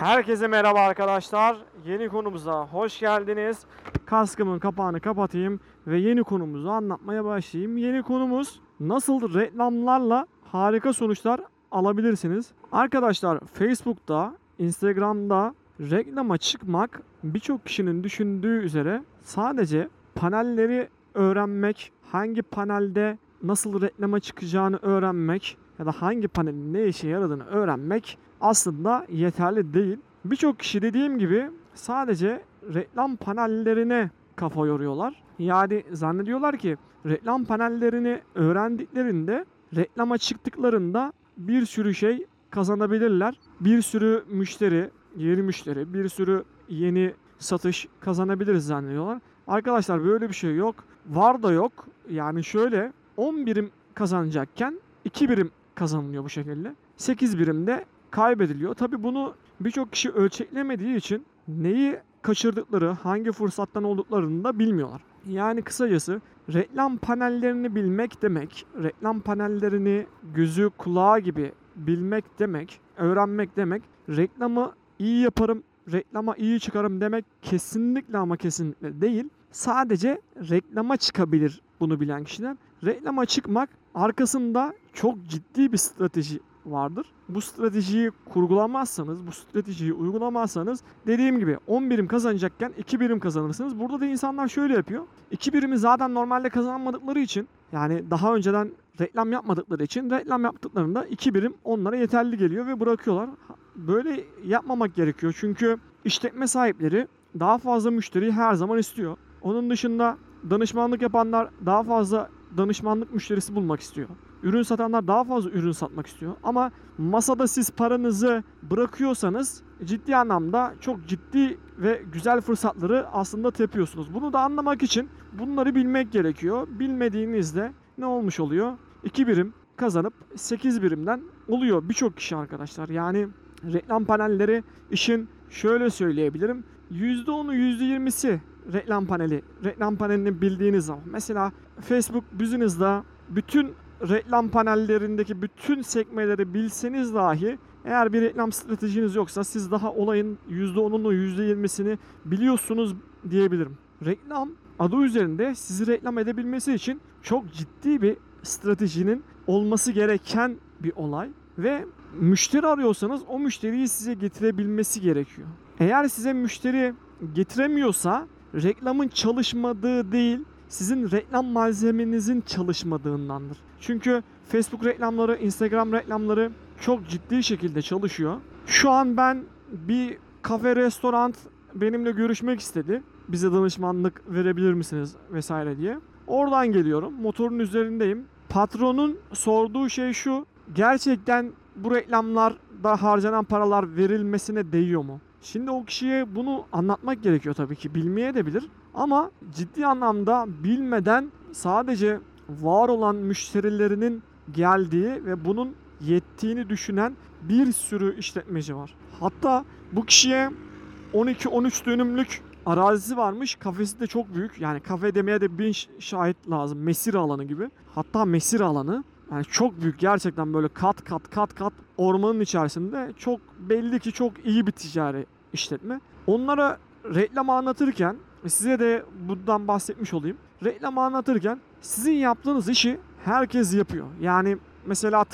Herkese merhaba arkadaşlar. Yeni konumuza hoş geldiniz. Kaskımın kapağını kapatayım ve yeni konumuzu anlatmaya başlayayım. Yeni konumuz nasıl reklamlarla harika sonuçlar alabilirsiniz. Arkadaşlar Facebook'ta, Instagram'da reklama çıkmak birçok kişinin düşündüğü üzere sadece panelleri öğrenmek, hangi panelde nasıl reklama çıkacağını öğrenmek ya da hangi panelin ne işe yaradığını öğrenmek aslında yeterli değil. Birçok kişi dediğim gibi sadece reklam panellerine kafa yoruyorlar. Yani zannediyorlar ki reklam panellerini öğrendiklerinde reklama çıktıklarında bir sürü şey kazanabilirler. Bir sürü müşteri, yeni müşteri, bir sürü yeni satış kazanabiliriz zannediyorlar. Arkadaşlar böyle bir şey yok. Var da yok. Yani şöyle 10 birim kazanacakken 2 birim kazanılıyor bu şekilde. 8 birimde kaybediliyor. Tabi bunu birçok kişi ölçeklemediği için neyi kaçırdıkları, hangi fırsattan olduklarını da bilmiyorlar. Yani kısacası reklam panellerini bilmek demek, reklam panellerini gözü kulağı gibi bilmek demek, öğrenmek demek, reklamı iyi yaparım, reklama iyi çıkarım demek kesinlikle ama kesinlikle değil. Sadece reklama çıkabilir bunu bilen kişiler. Reklama çıkmak arkasında çok ciddi bir strateji vardır. Bu stratejiyi kurgulamazsanız, bu stratejiyi uygulamazsanız dediğim gibi 10 birim kazanacakken 2 birim kazanırsınız. Burada da insanlar şöyle yapıyor. 2 birimi zaten normalde kazanmadıkları için yani daha önceden reklam yapmadıkları için reklam yaptıklarında 2 birim onlara yeterli geliyor ve bırakıyorlar. Böyle yapmamak gerekiyor. Çünkü işletme sahipleri daha fazla müşteriyi her zaman istiyor. Onun dışında danışmanlık yapanlar daha fazla danışmanlık müşterisi bulmak istiyor. Ürün satanlar daha fazla ürün satmak istiyor. Ama masada siz paranızı bırakıyorsanız ciddi anlamda çok ciddi ve güzel fırsatları aslında tepiyorsunuz. Bunu da anlamak için bunları bilmek gerekiyor. Bilmediğinizde ne olmuş oluyor? 2 birim kazanıp 8 birimden oluyor birçok kişi arkadaşlar. Yani reklam panelleri işin şöyle söyleyebilirim. %10'u %20'si reklam paneli. Reklam panelini bildiğiniz zaman. Mesela Facebook Business'da bütün reklam panellerindeki bütün sekmeleri bilseniz dahi eğer bir reklam stratejiniz yoksa siz daha olayın %10'unu %20'sini biliyorsunuz diyebilirim. Reklam adı üzerinde sizi reklam edebilmesi için çok ciddi bir stratejinin olması gereken bir olay ve müşteri arıyorsanız o müşteriyi size getirebilmesi gerekiyor. Eğer size müşteri getiremiyorsa reklamın çalışmadığı değil, sizin reklam malzemenizin çalışmadığındandır. Çünkü Facebook reklamları, Instagram reklamları çok ciddi şekilde çalışıyor. Şu an ben bir kafe, restoran benimle görüşmek istedi. Bize danışmanlık verebilir misiniz vesaire diye. Oradan geliyorum. Motorun üzerindeyim. Patronun sorduğu şey şu. Gerçekten bu reklamlarda harcanan paralar verilmesine değiyor mu? Şimdi o kişiye bunu anlatmak gerekiyor tabii ki. Bilmeye de bilir. Ama ciddi anlamda bilmeden sadece var olan müşterilerinin geldiği ve bunun yettiğini düşünen bir sürü işletmeci var. Hatta bu kişiye 12-13 dönümlük arazisi varmış. Kafesi de çok büyük. Yani kafe demeye de bin şahit lazım. Mesire alanı gibi. Hatta mesire alanı. Yani çok büyük gerçekten böyle kat kat kat kat ormanın içerisinde çok belli ki çok iyi bir ticari işletme. Onlara reklam anlatırken size de bundan bahsetmiş olayım. Reklam anlatırken sizin yaptığınız işi herkes yapıyor. Yani mesela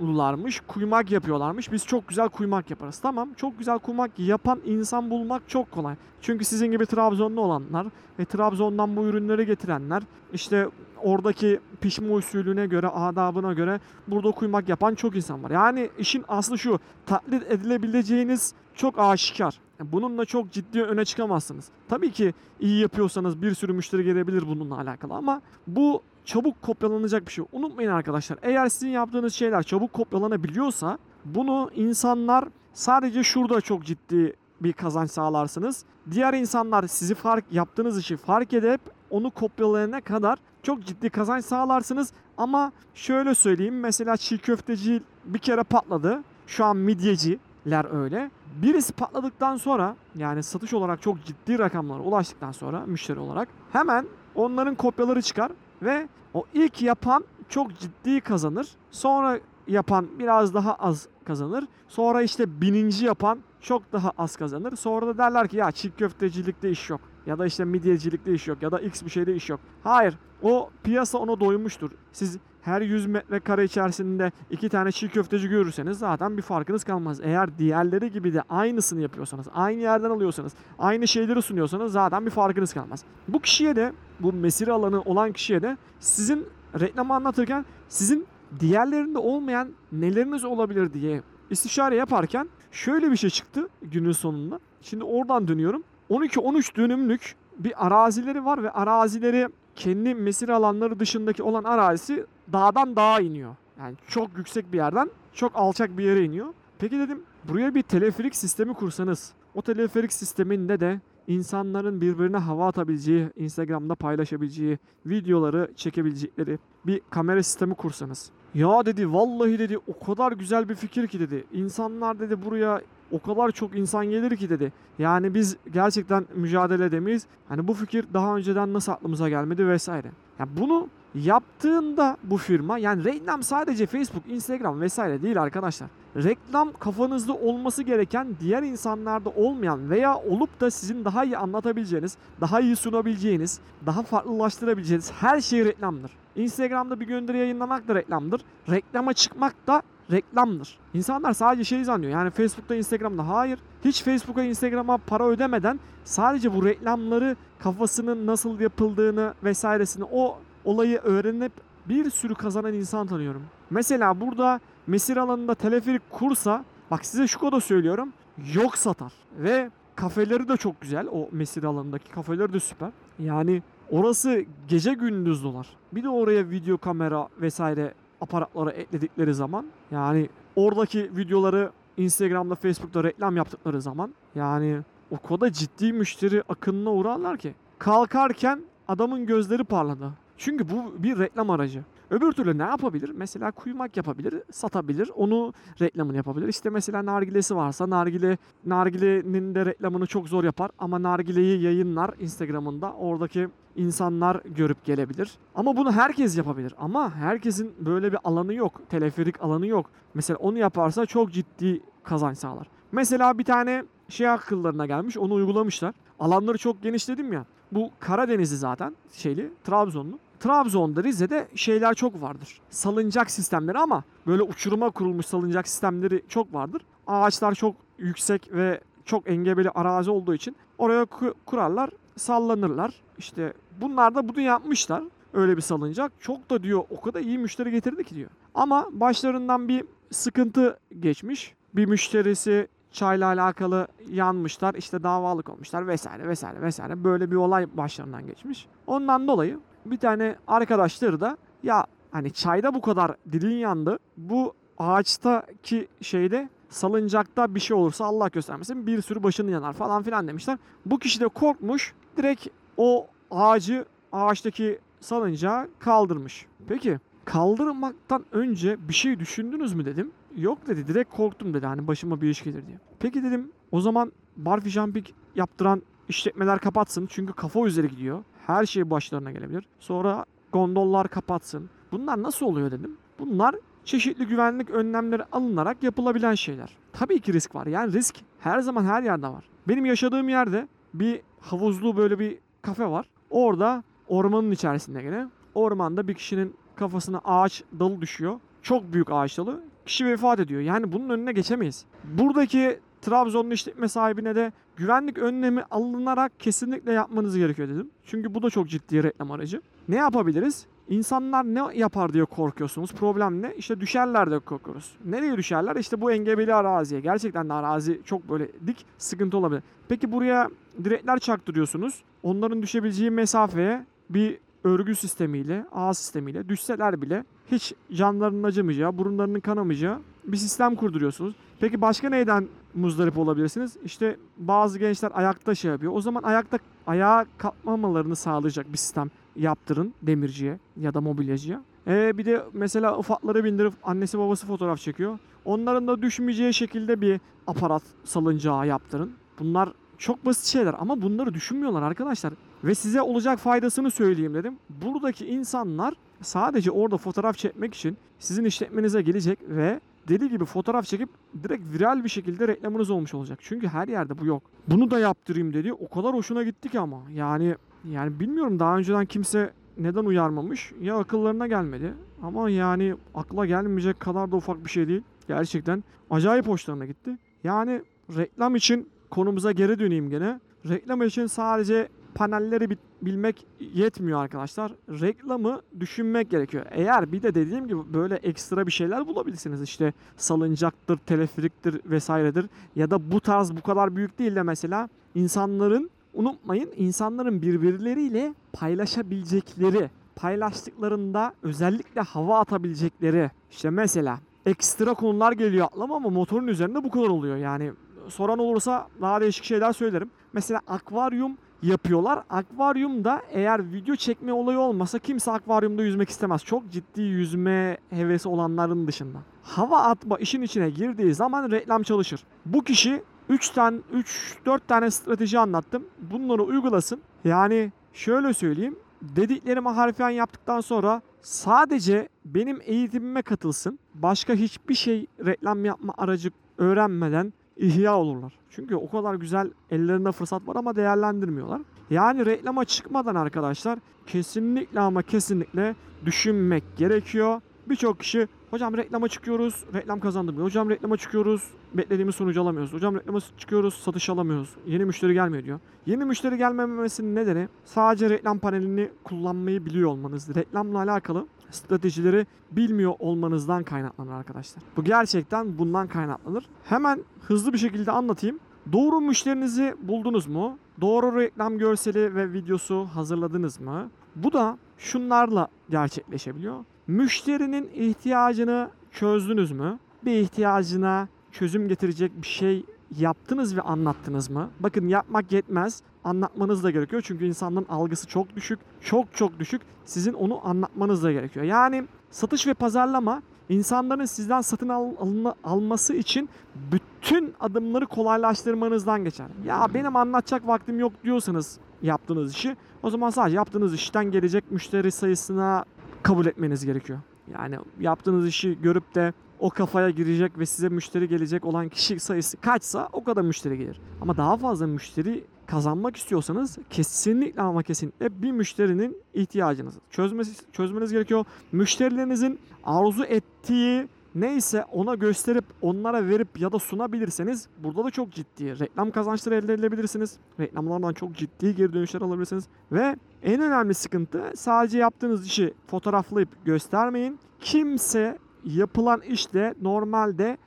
Trabzonlularmış kuymak yapıyorlarmış. Biz çok güzel kuymak yaparız. Tamam çok güzel kuymak yapan insan bulmak çok kolay. Çünkü sizin gibi Trabzonlu olanlar ve Trabzon'dan bu ürünleri getirenler işte oradaki pişme usulüne göre, adabına göre burada kuymak yapan çok insan var. Yani işin aslı şu, taklit edilebileceğiniz çok aşikar. Bununla çok ciddi öne çıkamazsınız. Tabii ki iyi yapıyorsanız bir sürü müşteri gelebilir bununla alakalı ama bu çabuk kopyalanacak bir şey. Unutmayın arkadaşlar eğer sizin yaptığınız şeyler çabuk kopyalanabiliyorsa bunu insanlar sadece şurada çok ciddi bir kazanç sağlarsınız. Diğer insanlar sizi fark yaptığınız işi fark edip onu kopyalayana kadar çok ciddi kazanç sağlarsınız. Ama şöyle söyleyeyim mesela çiğ köfteci bir kere patladı. Şu an midyeciler öyle. Birisi patladıktan sonra yani satış olarak çok ciddi rakamlara ulaştıktan sonra müşteri olarak hemen onların kopyaları çıkar ve o ilk yapan çok ciddi kazanır. Sonra yapan biraz daha az kazanır. Sonra işte bininci yapan çok daha az kazanır. Sonra da derler ki ya çiğ köftecilikte iş yok. Ya da işte midyecilikte iş yok. Ya da x bir şeyde iş yok. Hayır. O piyasa ona doymuştur. Siz her 100 metrekare içerisinde iki tane çiğ köfteci görürseniz zaten bir farkınız kalmaz. Eğer diğerleri gibi de aynısını yapıyorsanız, aynı yerden alıyorsanız, aynı şeyleri sunuyorsanız zaten bir farkınız kalmaz. Bu kişiye de, bu mesire alanı olan kişiye de sizin reklamı anlatırken sizin diğerlerinde olmayan neleriniz olabilir diye istişare yaparken şöyle bir şey çıktı günün sonunda. Şimdi oradan dönüyorum. 12-13 dönümlük bir arazileri var ve arazileri kendi mesire alanları dışındaki olan arazisi dağdan dağa iniyor. Yani çok yüksek bir yerden çok alçak bir yere iniyor. Peki dedim buraya bir teleferik sistemi kursanız o teleferik sisteminde de insanların birbirine hava atabileceği, Instagram'da paylaşabileceği, videoları çekebilecekleri bir kamera sistemi kursanız. Ya dedi vallahi dedi o kadar güzel bir fikir ki dedi. İnsanlar dedi buraya o kadar çok insan gelir ki dedi. Yani biz gerçekten mücadele edemeyiz. Hani bu fikir daha önceden nasıl aklımıza gelmedi vesaire. Ya bunu yaptığında bu firma yani reklam sadece Facebook, Instagram vesaire değil arkadaşlar. Reklam kafanızda olması gereken diğer insanlarda olmayan veya olup da sizin daha iyi anlatabileceğiniz, daha iyi sunabileceğiniz, daha farklılaştırabileceğiniz her şey reklamdır. Instagram'da bir gönderi yayınlamak da reklamdır. Reklama çıkmak da reklamdır. İnsanlar sadece şey zannediyor. Yani Facebook'ta, Instagram'da hayır. Hiç Facebook'a, Instagram'a para ödemeden sadece bu reklamları kafasının nasıl yapıldığını vesairesini o olayı öğrenip bir sürü kazanan insan tanıyorum. Mesela burada mesir alanında teleferik kursa bak size şu kodu söylüyorum yok satar ve kafeleri de çok güzel o mesir alanındaki kafeleri de süper. Yani orası gece gündüz dolar. Bir de oraya video kamera vesaire aparatları ekledikleri zaman yani oradaki videoları Instagram'da Facebook'ta reklam yaptıkları zaman yani o kadar ciddi müşteri akınına uğrarlar ki kalkarken adamın gözleri parladı. Çünkü bu bir reklam aracı. Öbür türlü ne yapabilir? Mesela kuyumak yapabilir, satabilir. Onu reklamını yapabilir. İşte mesela nargilesi varsa nargile nargilenin de reklamını çok zor yapar ama nargileyi yayınlar Instagram'ında. Oradaki insanlar görüp gelebilir. Ama bunu herkes yapabilir. Ama herkesin böyle bir alanı yok. Teleferik alanı yok. Mesela onu yaparsa çok ciddi kazanç sağlar. Mesela bir tane şey akıllarına gelmiş. Onu uygulamışlar. Alanları çok geniş dedim ya. Bu Karadeniz'i zaten şeyli Trabzonlu. Trabzon'da Rize'de şeyler çok vardır. Salıncak sistemleri ama böyle uçuruma kurulmuş salıncak sistemleri çok vardır. Ağaçlar çok yüksek ve çok engebeli arazi olduğu için oraya kurarlar, sallanırlar. İşte bunlar da bunu yapmışlar. Öyle bir salıncak. Çok da diyor o kadar iyi müşteri getirdi ki diyor. Ama başlarından bir sıkıntı geçmiş. Bir müşterisi çayla alakalı yanmışlar. işte davalık olmuşlar vesaire vesaire vesaire. Böyle bir olay başlarından geçmiş. Ondan dolayı bir tane arkadaşları da ya hani çayda bu kadar dilin yandı. Bu ağaçtaki şeyde salıncakta bir şey olursa Allah göstermesin bir sürü başını yanar falan filan demişler. Bu kişi de korkmuş direkt o ağacı ağaçtaki salıncağı kaldırmış. Peki kaldırmaktan önce bir şey düşündünüz mü dedim. Yok dedi direkt korktum dedi hani başıma bir iş gelir diye. Peki dedim o zaman barfi jumping yaptıran işletmeler kapatsın çünkü kafa üzeri gidiyor. Her şey başlarına gelebilir. Sonra gondollar kapatsın. Bunlar nasıl oluyor dedim. Bunlar çeşitli güvenlik önlemleri alınarak yapılabilen şeyler. Tabii ki risk var. Yani risk her zaman her yerde var. Benim yaşadığım yerde bir havuzlu böyle bir kafe var. Orada ormanın içerisinde gene ormanda bir kişinin kafasına ağaç dalı düşüyor. Çok büyük ağaç dalı. Kişi vefat ediyor. Yani bunun önüne geçemeyiz. Buradaki Trabzonlu işletme sahibine de güvenlik önlemi alınarak kesinlikle yapmanız gerekiyor dedim. Çünkü bu da çok ciddi reklam aracı. Ne yapabiliriz? İnsanlar ne yapar diye korkuyorsunuz. Problem ne? İşte düşerler de korkuyoruz. Nereye düşerler? İşte bu engebeli araziye. Gerçekten de arazi çok böyle dik sıkıntı olabilir. Peki buraya direkler çaktırıyorsunuz. Onların düşebileceği mesafeye bir örgü sistemiyle, ağ sistemiyle düşseler bile hiç canlarının acımayacağı, burunlarının kanamayacağı bir sistem kurduruyorsunuz. Peki başka neyden muzdarip olabilirsiniz? İşte bazı gençler ayakta şey yapıyor. O zaman ayakta ayağa kalkmamalarını sağlayacak bir sistem yaptırın demirciye ya da mobilyacıya. Ee, bir de mesela ufakları bindirip annesi babası fotoğraf çekiyor. Onların da düşmeyeceği şekilde bir aparat salıncağı yaptırın. Bunlar çok basit şeyler ama bunları düşünmüyorlar arkadaşlar. Ve size olacak faydasını söyleyeyim dedim. Buradaki insanlar sadece orada fotoğraf çekmek için sizin işletmenize gelecek ve deli gibi fotoğraf çekip direkt viral bir şekilde reklamınız olmuş olacak. Çünkü her yerde bu yok. Bunu da yaptırayım dedi. O kadar hoşuna gitti ki ama. Yani yani bilmiyorum daha önceden kimse neden uyarmamış? Ya akıllarına gelmedi. Ama yani akla gelmeyecek kadar da ufak bir şey değil. Gerçekten acayip hoşlarına gitti. Yani reklam için konumuza geri döneyim gene. Reklam için sadece panelleri bi- bilmek yetmiyor arkadaşlar. Reklamı düşünmek gerekiyor. Eğer bir de dediğim gibi böyle ekstra bir şeyler bulabilirsiniz. İşte salıncaktır, teleferiktir vesairedir. Ya da bu tarz bu kadar büyük değil de mesela insanların unutmayın insanların birbirleriyle paylaşabilecekleri, paylaştıklarında özellikle hava atabilecekleri işte mesela ekstra konular geliyor aklıma ama motorun üzerinde bu kadar oluyor. Yani soran olursa daha değişik şeyler söylerim. Mesela akvaryum yapıyorlar. Akvaryumda eğer video çekme olayı olmasa kimse akvaryumda yüzmek istemez. Çok ciddi yüzme hevesi olanların dışında. Hava atma işin içine girdiği zaman reklam çalışır. Bu kişi 3 tane 3 4 tane strateji anlattım. Bunları uygulasın. Yani şöyle söyleyeyim. Dediklerimi harfiyen yaptıktan sonra sadece benim eğitimime katılsın. Başka hiçbir şey reklam yapma aracı öğrenmeden ihya olurlar. Çünkü o kadar güzel ellerinde fırsat var ama değerlendirmiyorlar. Yani reklama çıkmadan arkadaşlar kesinlikle ama kesinlikle düşünmek gerekiyor. Birçok kişi hocam reklama çıkıyoruz, reklam kazandırmıyor. Hocam reklama çıkıyoruz, beklediğimiz sonucu alamıyoruz. Hocam reklama çıkıyoruz, satış alamıyoruz. Yeni müşteri gelmiyor diyor. Yeni müşteri gelmemesinin nedeni sadece reklam panelini kullanmayı biliyor olmanız. Reklamla alakalı stratejileri bilmiyor olmanızdan kaynaklanır arkadaşlar. Bu gerçekten bundan kaynaklanır. Hemen hızlı bir şekilde anlatayım. Doğru müşterinizi buldunuz mu? Doğru reklam görseli ve videosu hazırladınız mı? Bu da şunlarla gerçekleşebiliyor. Müşterinin ihtiyacını çözdünüz mü? Bir ihtiyacına çözüm getirecek bir şey yaptınız ve anlattınız mı? Bakın yapmak yetmez. Anlatmanız da gerekiyor. Çünkü insanların algısı çok düşük. Çok çok düşük. Sizin onu anlatmanız da gerekiyor. Yani satış ve pazarlama insanların sizden satın al, alına- alması için bütün adımları kolaylaştırmanızdan geçer. Ya benim anlatacak vaktim yok diyorsanız yaptığınız işi o zaman sadece yaptığınız işten gelecek müşteri sayısına kabul etmeniz gerekiyor. Yani yaptığınız işi görüp de o kafaya girecek ve size müşteri gelecek olan kişi sayısı kaçsa o kadar müşteri gelir. Ama daha fazla müşteri kazanmak istiyorsanız kesinlikle ama kesinlikle bir müşterinin ihtiyacınız çözmesi çözmeniz gerekiyor. Müşterilerinizin arzu ettiği neyse ona gösterip onlara verip ya da sunabilirseniz burada da çok ciddi reklam kazançları elde edebilirsiniz. Reklamlardan çok ciddi geri dönüşler alabilirsiniz. Ve en önemli sıkıntı sadece yaptığınız işi fotoğraflayıp göstermeyin. Kimse yapılan işle normalde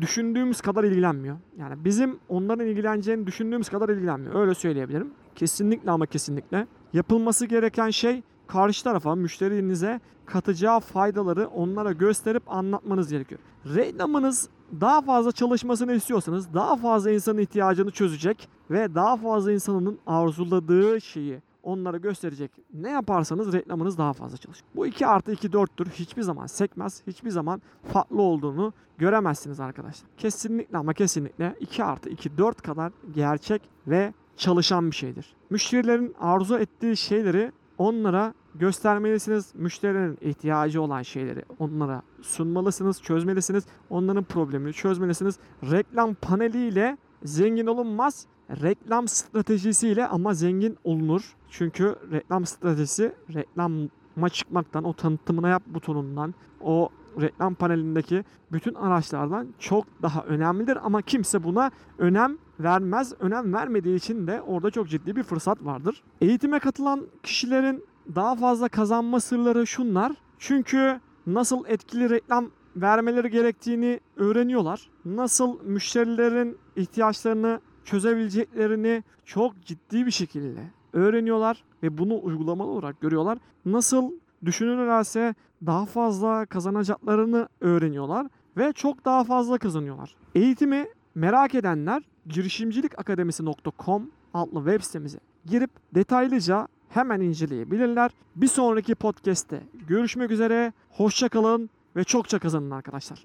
düşündüğümüz kadar ilgilenmiyor. Yani bizim onların ilgileneceğini düşündüğümüz kadar ilgilenmiyor. Öyle söyleyebilirim. Kesinlikle ama kesinlikle. Yapılması gereken şey karşı tarafa, müşterinize katacağı faydaları onlara gösterip anlatmanız gerekiyor. Reklamınız daha fazla çalışmasını istiyorsanız daha fazla insanın ihtiyacını çözecek ve daha fazla insanın arzuladığı şeyi onlara gösterecek. Ne yaparsanız reklamınız daha fazla çalışır. Bu 2 artı 2 4'tür. Hiçbir zaman sekmez. Hiçbir zaman farklı olduğunu göremezsiniz arkadaşlar. Kesinlikle ama kesinlikle 2 artı 2 4 kadar gerçek ve çalışan bir şeydir. Müşterilerin arzu ettiği şeyleri onlara göstermelisiniz. Müşterilerin ihtiyacı olan şeyleri onlara sunmalısınız, çözmelisiniz. Onların problemini çözmelisiniz. Reklam paneliyle zengin olunmaz. Reklam stratejisiyle ama zengin olunur. Çünkü reklam stratejisi reklama çıkmaktan, o tanıtımına yap butonundan, o reklam panelindeki bütün araçlardan çok daha önemlidir ama kimse buna önem vermez. Önem vermediği için de orada çok ciddi bir fırsat vardır. Eğitime katılan kişilerin daha fazla kazanma sırları şunlar. Çünkü nasıl etkili reklam vermeleri gerektiğini öğreniyorlar. Nasıl müşterilerin ihtiyaçlarını çözebileceklerini çok ciddi bir şekilde öğreniyorlar ve bunu uygulamalı olarak görüyorlar. Nasıl düşünülürse daha fazla kazanacaklarını öğreniyorlar ve çok daha fazla kazanıyorlar. Eğitimi merak edenler girişimcilikakademisi.com adlı web sitemize girip detaylıca hemen inceleyebilirler. Bir sonraki podcast'te görüşmek üzere. Hoşça kalın ve çokça kazanın arkadaşlar.